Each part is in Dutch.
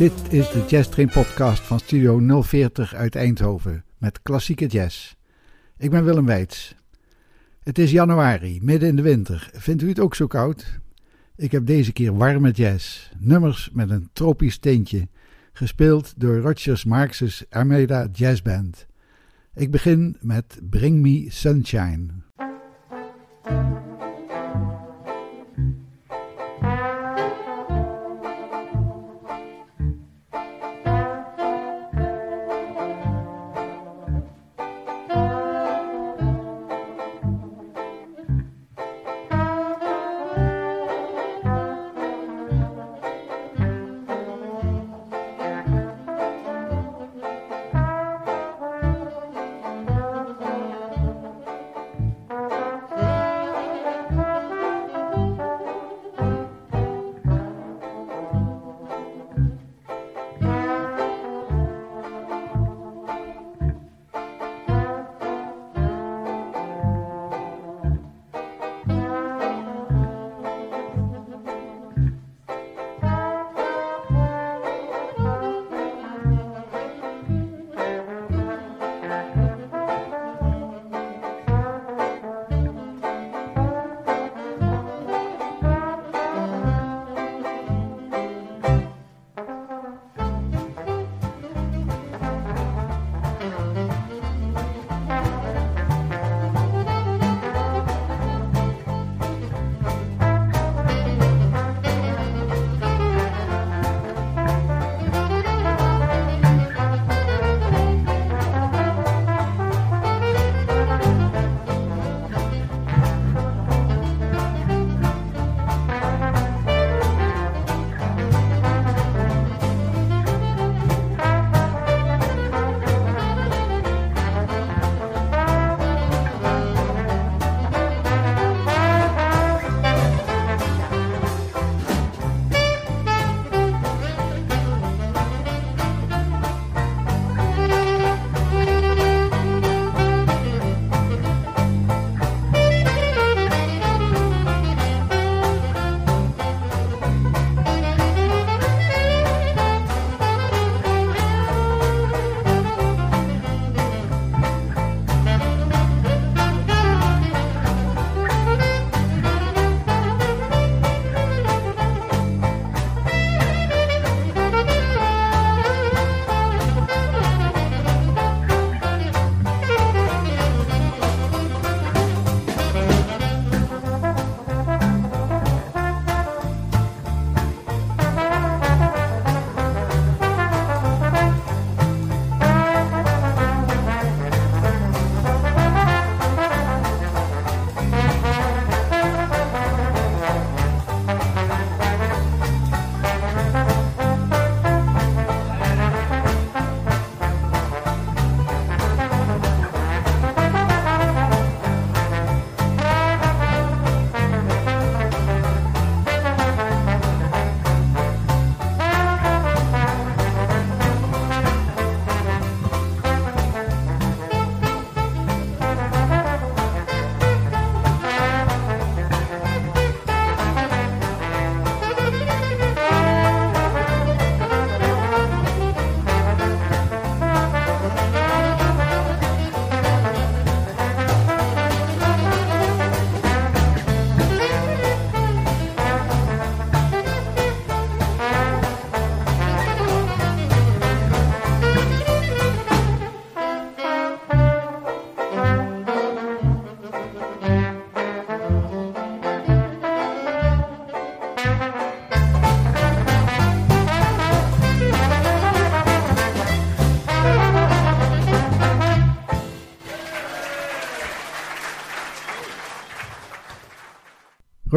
Dit is de Jazz Train podcast van Studio 040 uit Eindhoven met klassieke jazz. Ik ben Willem Weits. Het is januari, midden in de winter. Vindt u het ook zo koud? Ik heb deze keer warme jazz, nummers met een tropisch tintje, gespeeld door Rogers Marx's Armada Jazz Band. Ik begin met Bring Me Sunshine.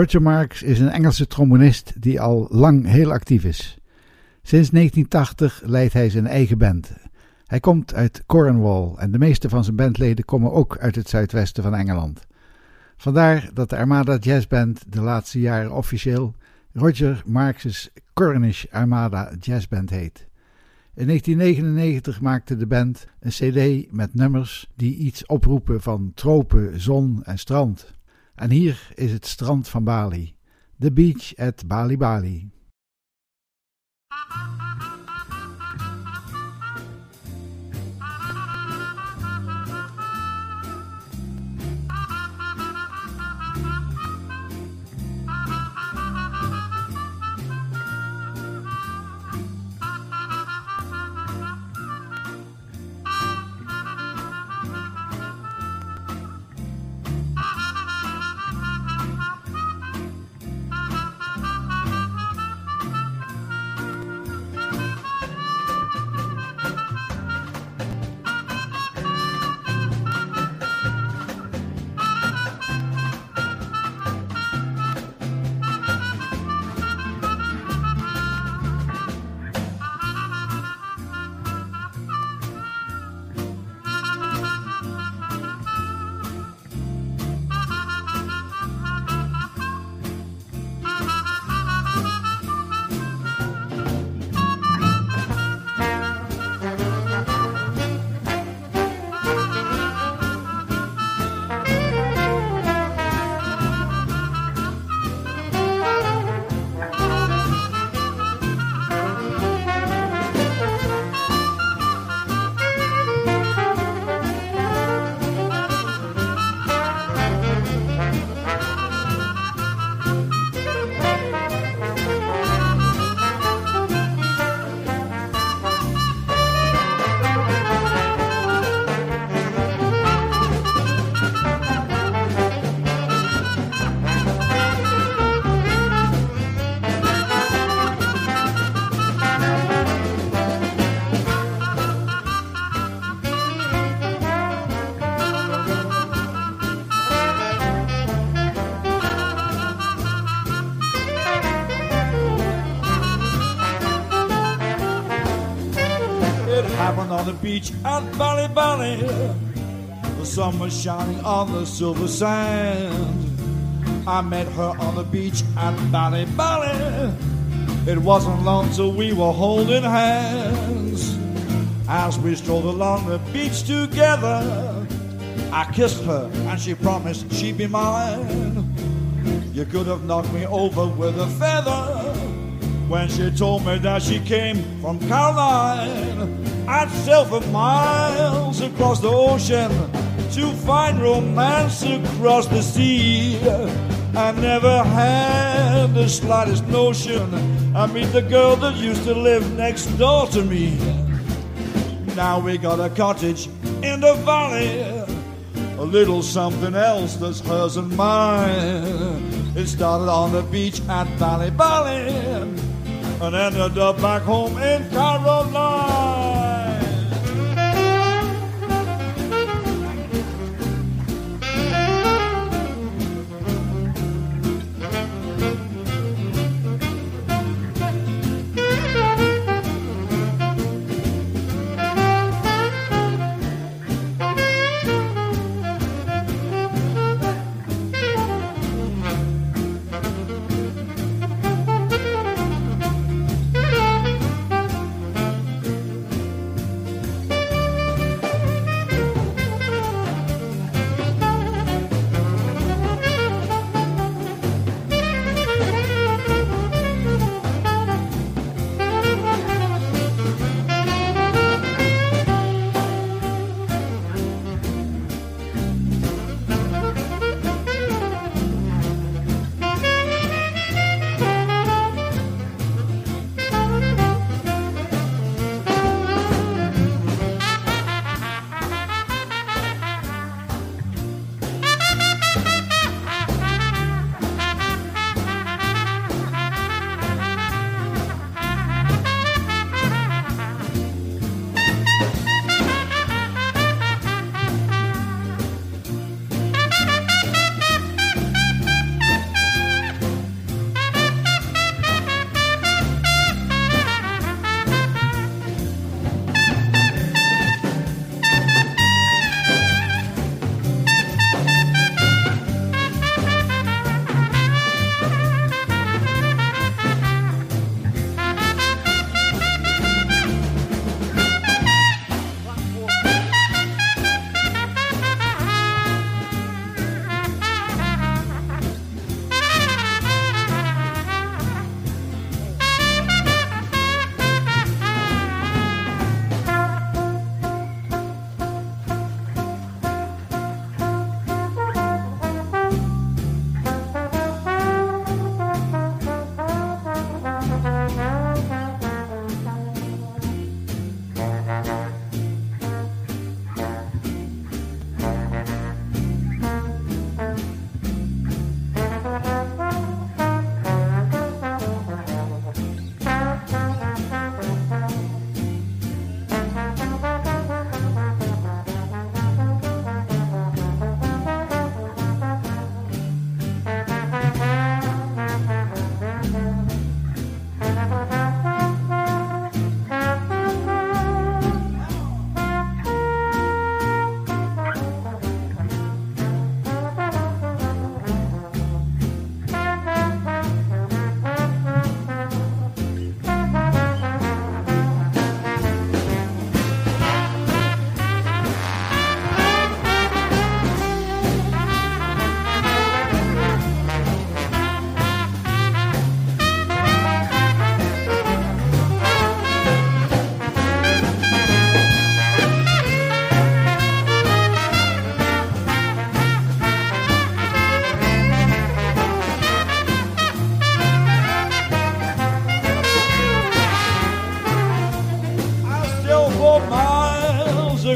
Roger Marks is een Engelse trombonist die al lang heel actief is. Sinds 1980 leidt hij zijn eigen band. Hij komt uit Cornwall en de meeste van zijn bandleden komen ook uit het zuidwesten van Engeland. Vandaar dat de Armada Jazz Band de laatste jaren officieel Roger Marks' Cornish Armada Jazz Band heet. In 1999 maakte de band een cd met nummers die iets oproepen van tropen, zon en strand. En hier is het strand van Bali. The beach at Bali Bali. Beach at Bali Bali. The sun was shining on the silver sand. I met her on the beach at Bali Bali. It wasn't long till we were holding hands. As we strolled along the beach together, I kissed her and she promised she'd be mine. You could have knocked me over with a feather when she told me that she came from Caroline. I'd sail for miles across the ocean to find romance across the sea. I never had the slightest notion I meet the girl that used to live next door to me. Now we got a cottage in the valley, a little something else that's hers and mine. It started on the beach at Valley Valley and ended up back home in Caroline.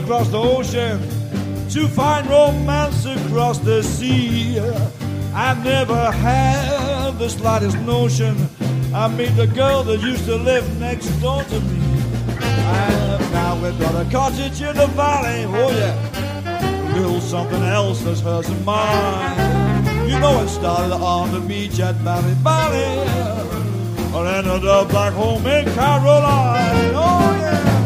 Across the ocean to find romance across the sea. I never had the slightest notion I meet the girl that used to live next door to me. And now we've got a cottage in the valley, oh yeah, little something else that's hers and mine. You know it started on the beach at Valley Valley, and ended up back home in Caroline, oh yeah.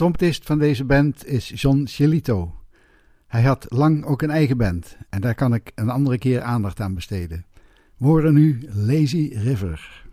Trompetist van deze band is John Chilito. Hij had lang ook een eigen band en daar kan ik een andere keer aandacht aan besteden. We horen nu Lazy River.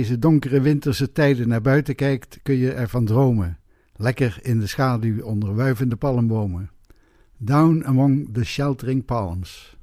Deze donkere winterse tijden naar buiten kijkt, kun je ervan dromen. Lekker in de schaduw onder wuivende palmbomen. Down among the sheltering palms.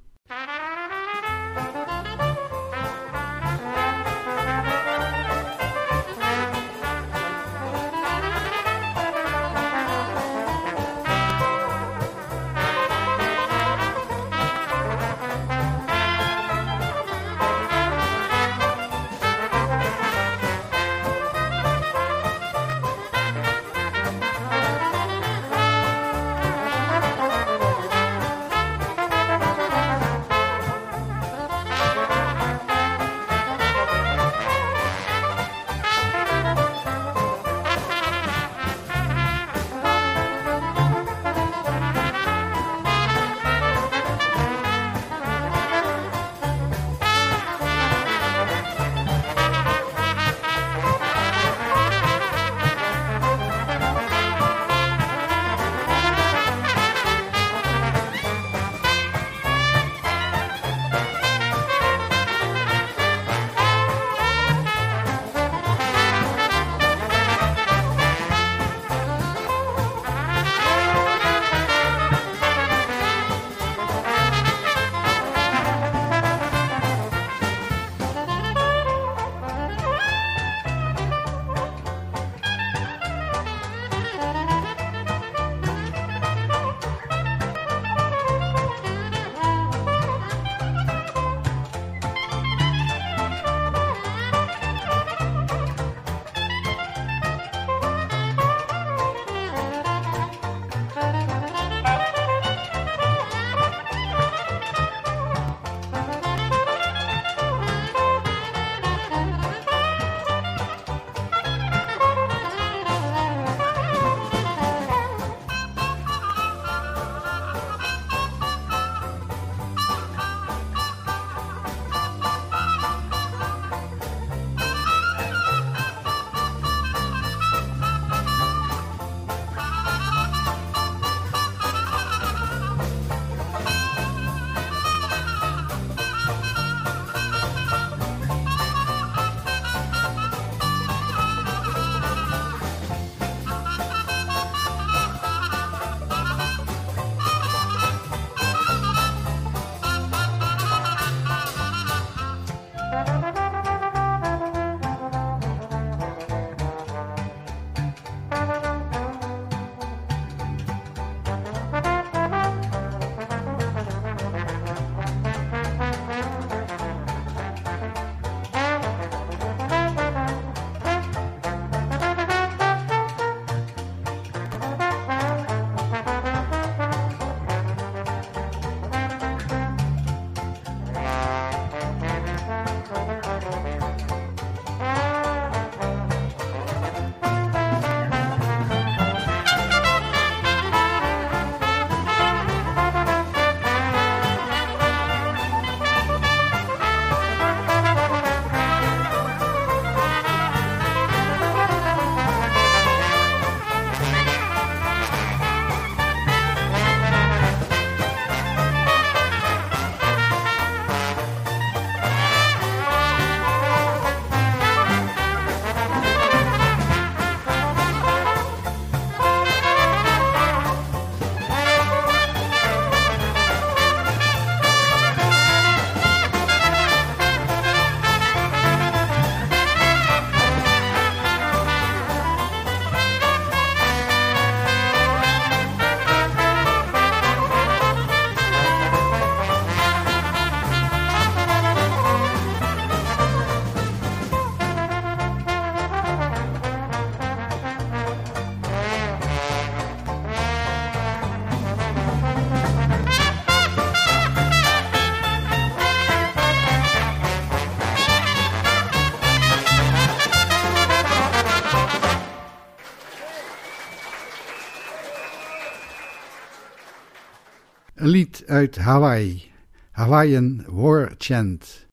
Uit Hawaii, Hawaiian War Chant.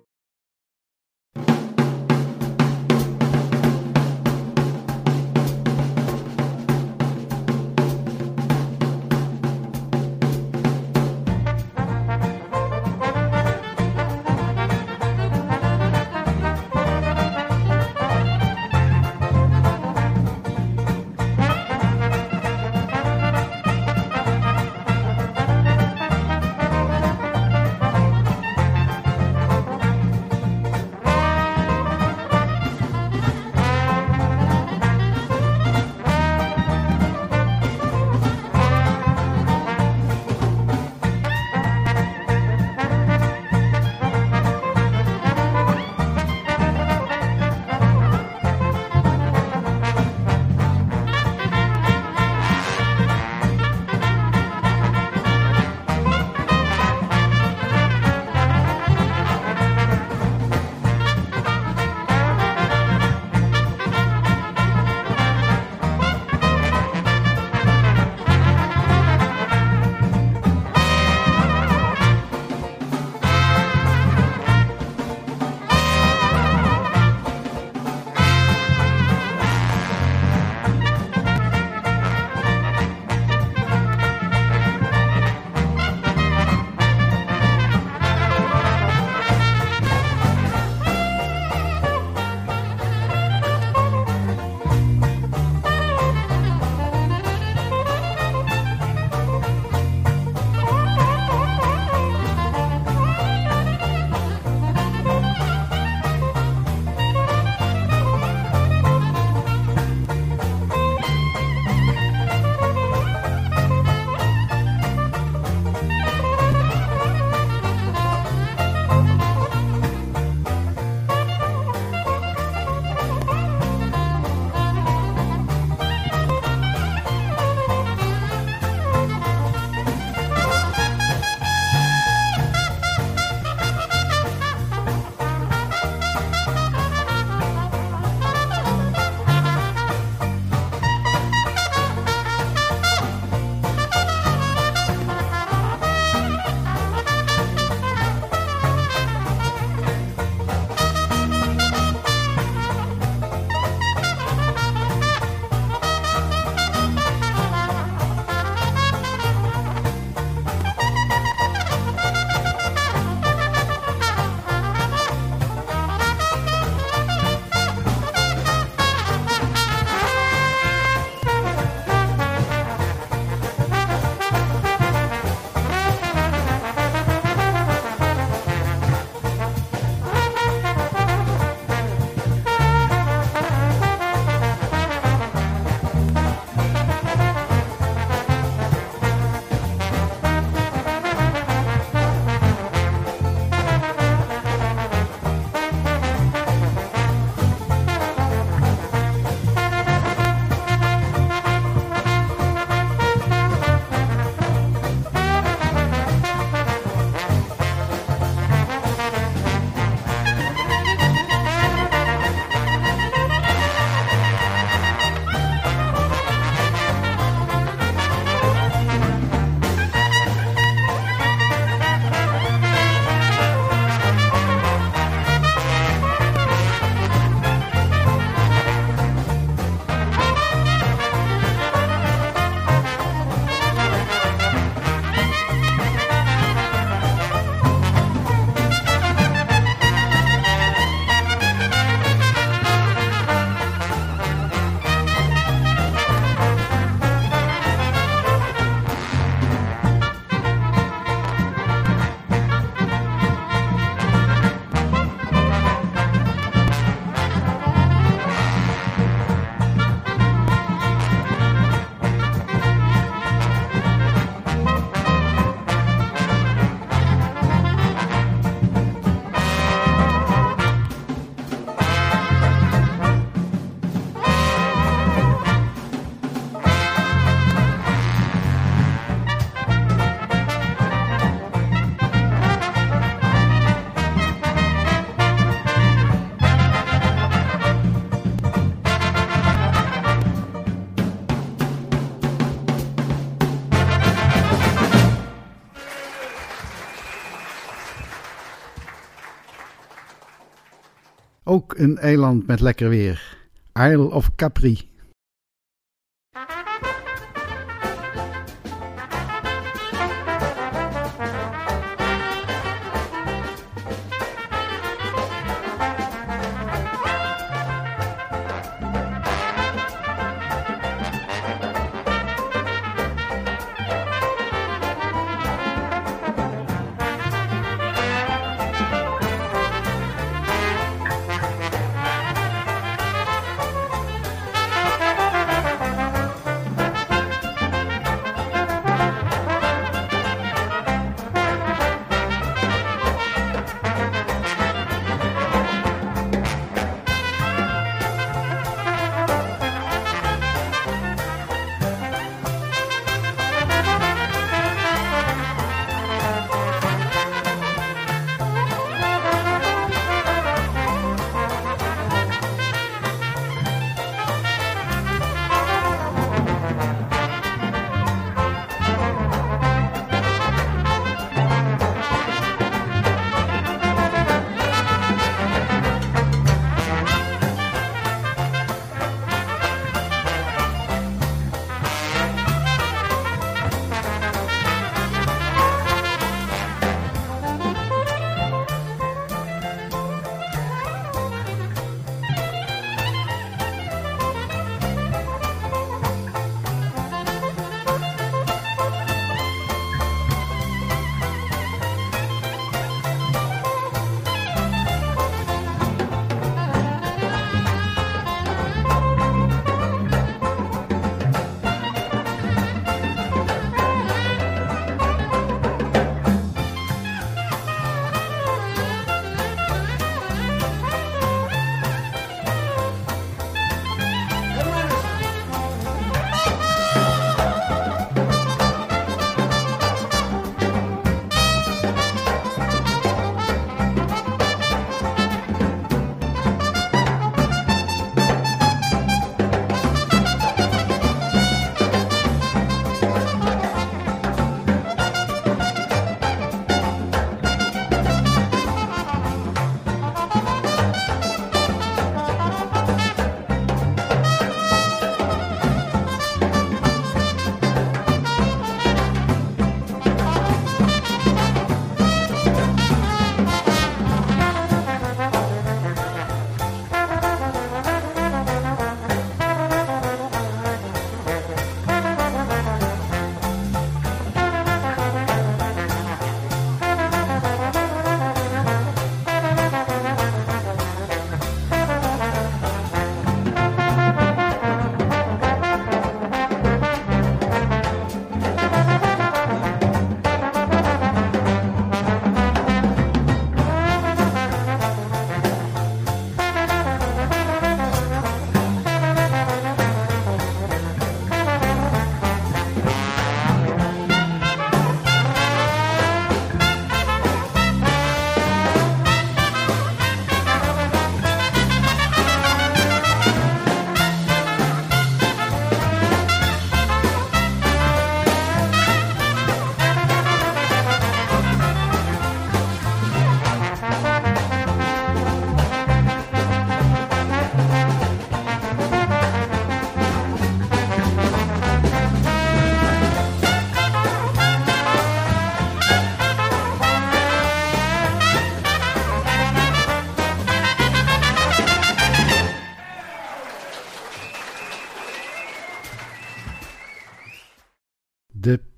Een eiland met lekker weer. Isle of Capri.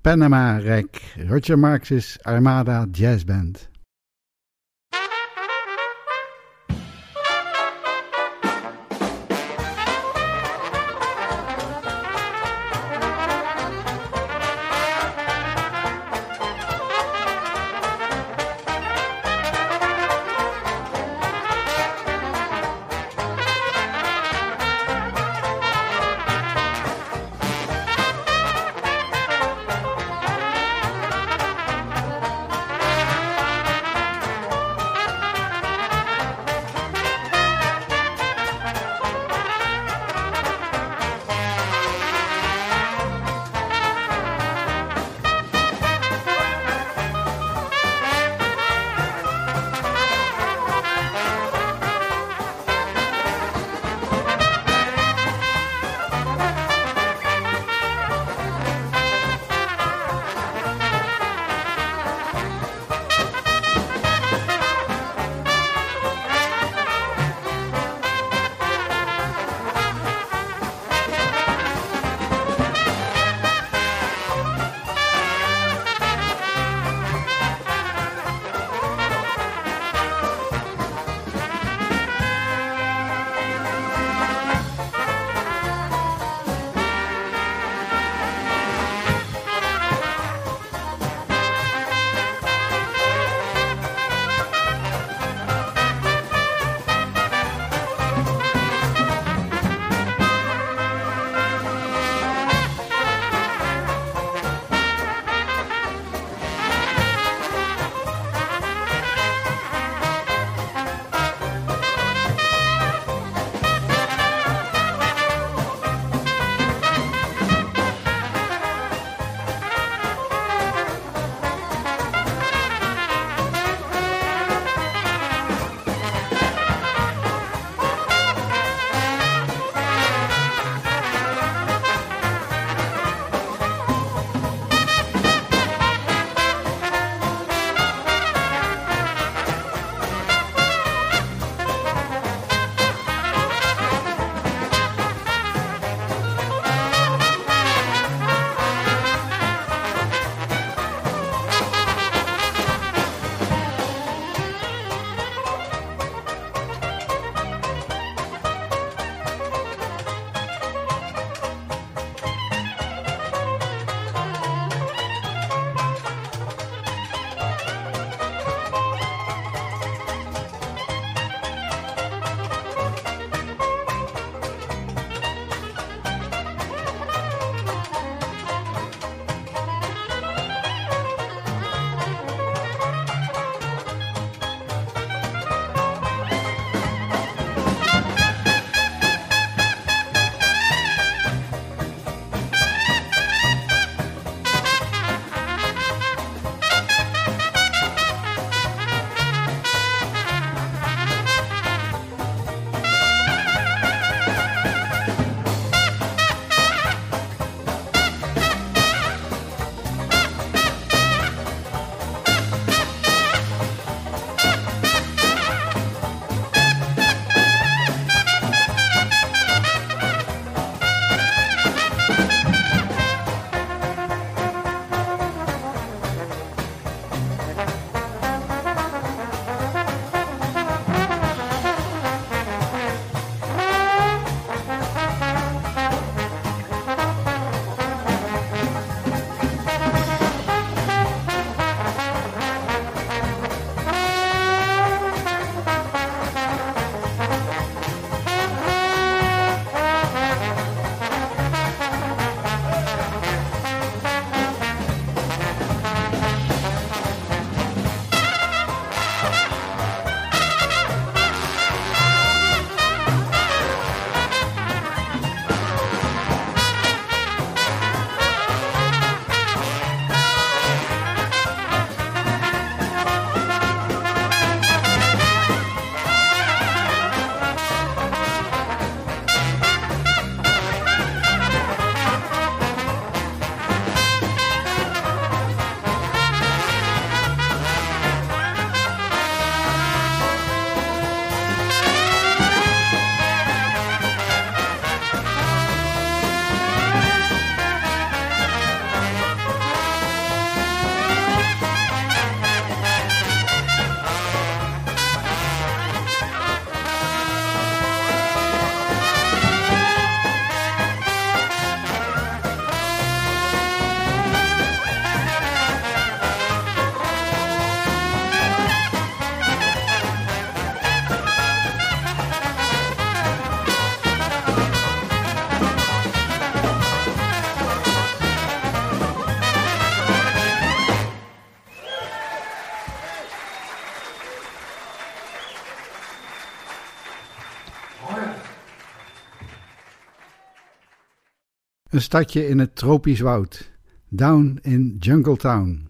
Panama Rek, Roger Marx's Armada Jazz Band. Een stadje in het tropisch woud. Down in Jungle Town.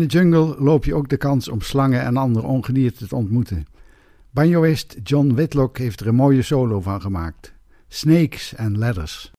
De jungle loop je ook de kans om slangen en andere ongedierte te ontmoeten. Banjoist John Whitlock heeft er een mooie solo van gemaakt. Snakes and Ladders.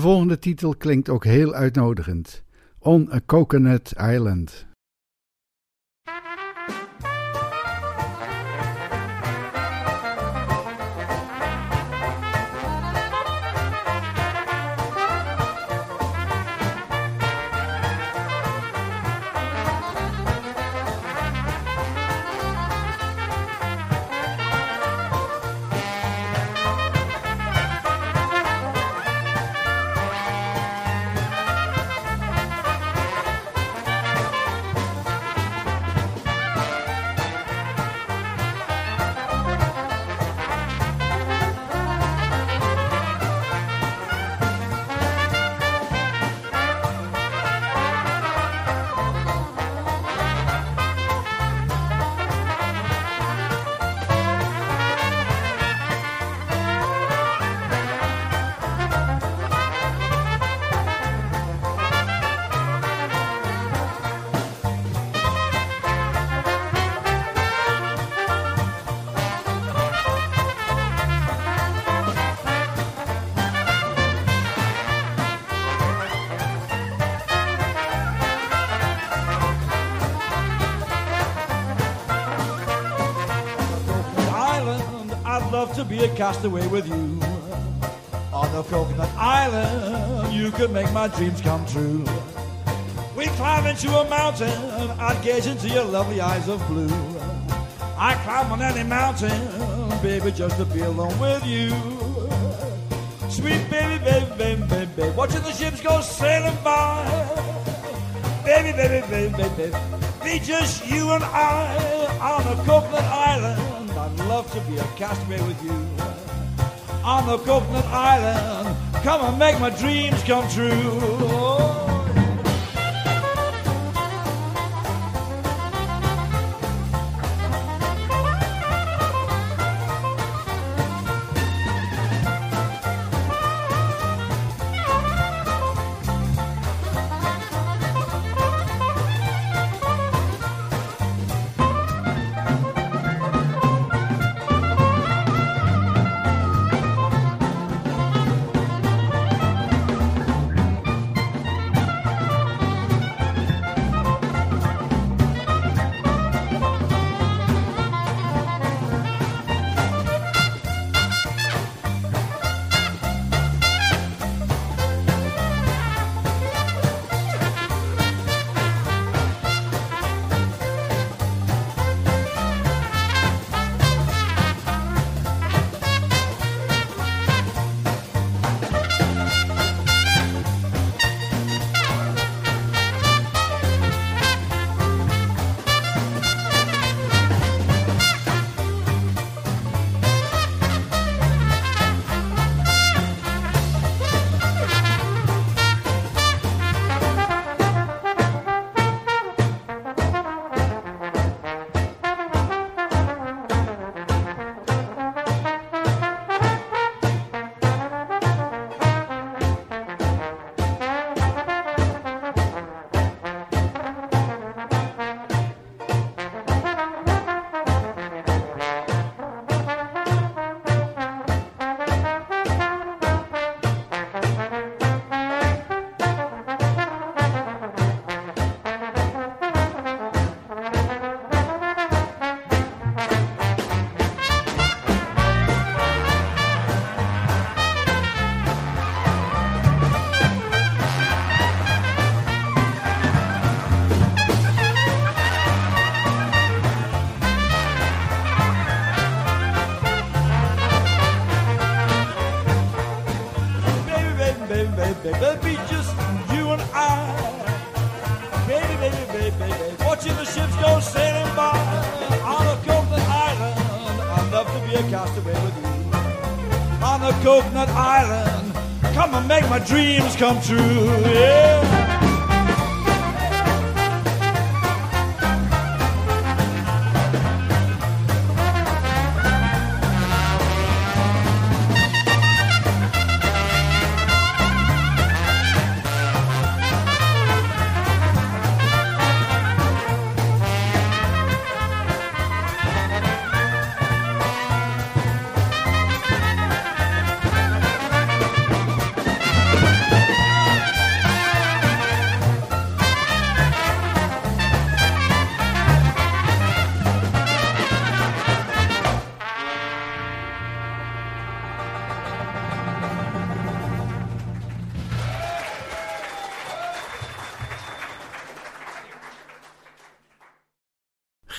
De volgende titel klinkt ook heel uitnodigend. On a Coconut Island. A castaway with you. On the coconut island, you could make my dreams come true. We climb into a mountain, I'd gaze into your lovely eyes of blue. I climb on any mountain, baby, just to be alone with you. Sweet baby, baby, baby, baby, baby, watching the ships go sailing by. Baby, baby, baby, baby, baby, be just you and I on a coconut island. Love to be a castaway with you on the coconut island. Come and make my dreams come true. coconut island. Come and make my dreams come true. Yeah.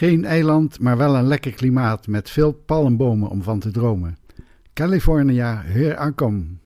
Geen eiland, maar wel een lekker klimaat met veel palmbomen om van te dromen. California, here I.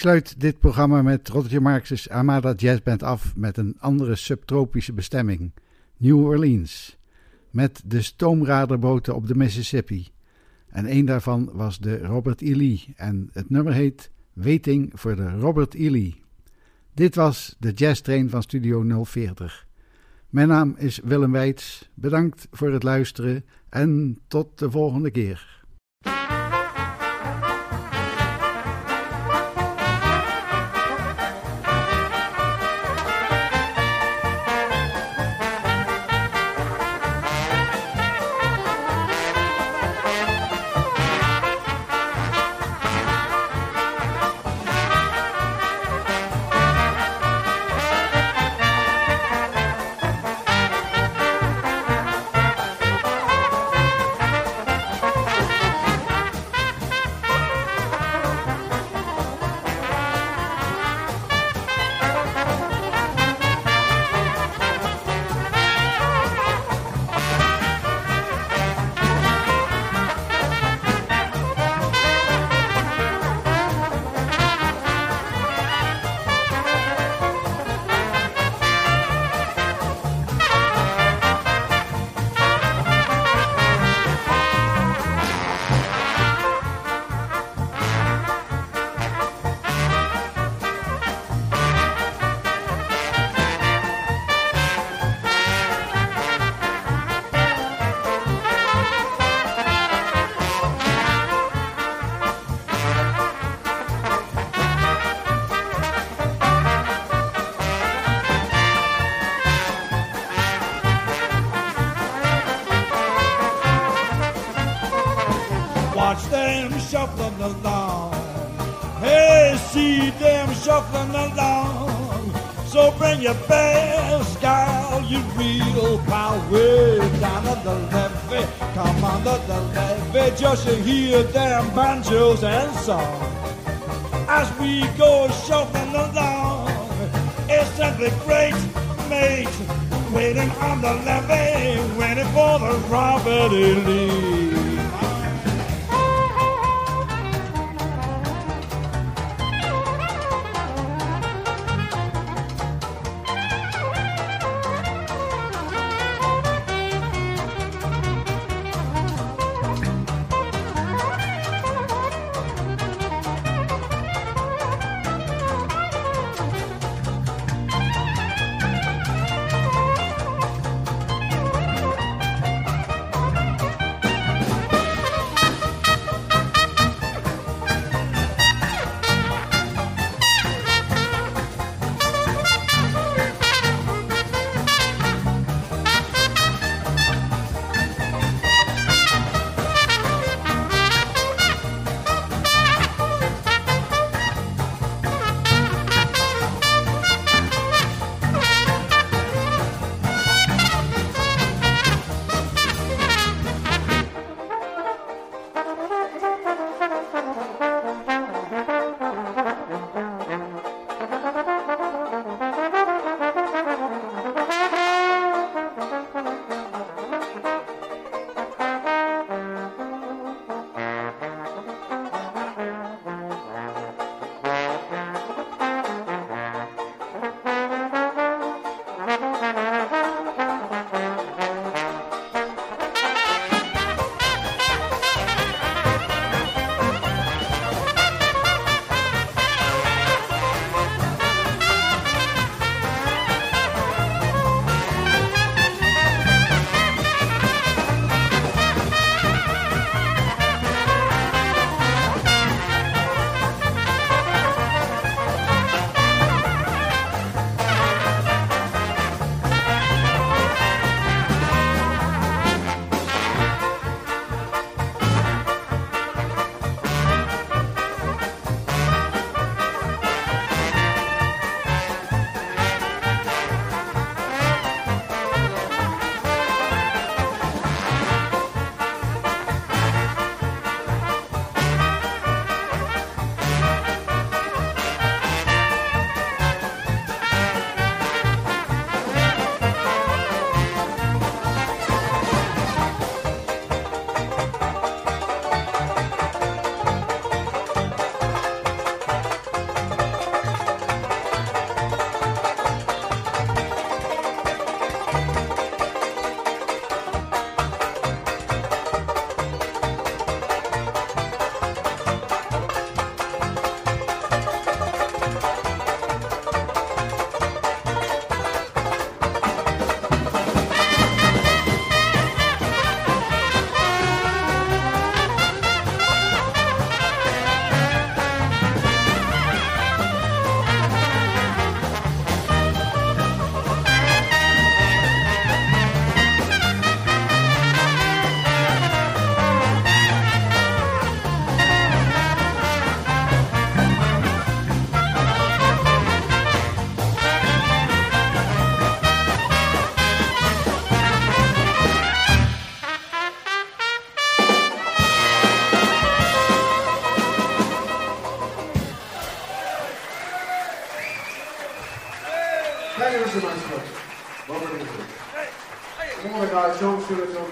Ik sluit dit programma met Roger Marx's Armada Jazz Band af met een andere subtropische bestemming, New Orleans, met de stoomraderboten op de Mississippi. En een daarvan was de Robert E. Lee en het nummer heet Waiting voor de Robert E. Lee. Dit was de Jazz Train van Studio 040. Mijn naam is Willem Weits. Bedankt voor het luisteren en tot de volgende keer. Shuffling along, it's simply great, mate. Waiting on the levee, waiting for the Robert E.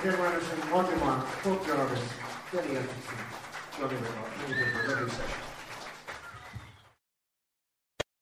Jim Anderson, Montemont, Hope Jarvis, Lydia.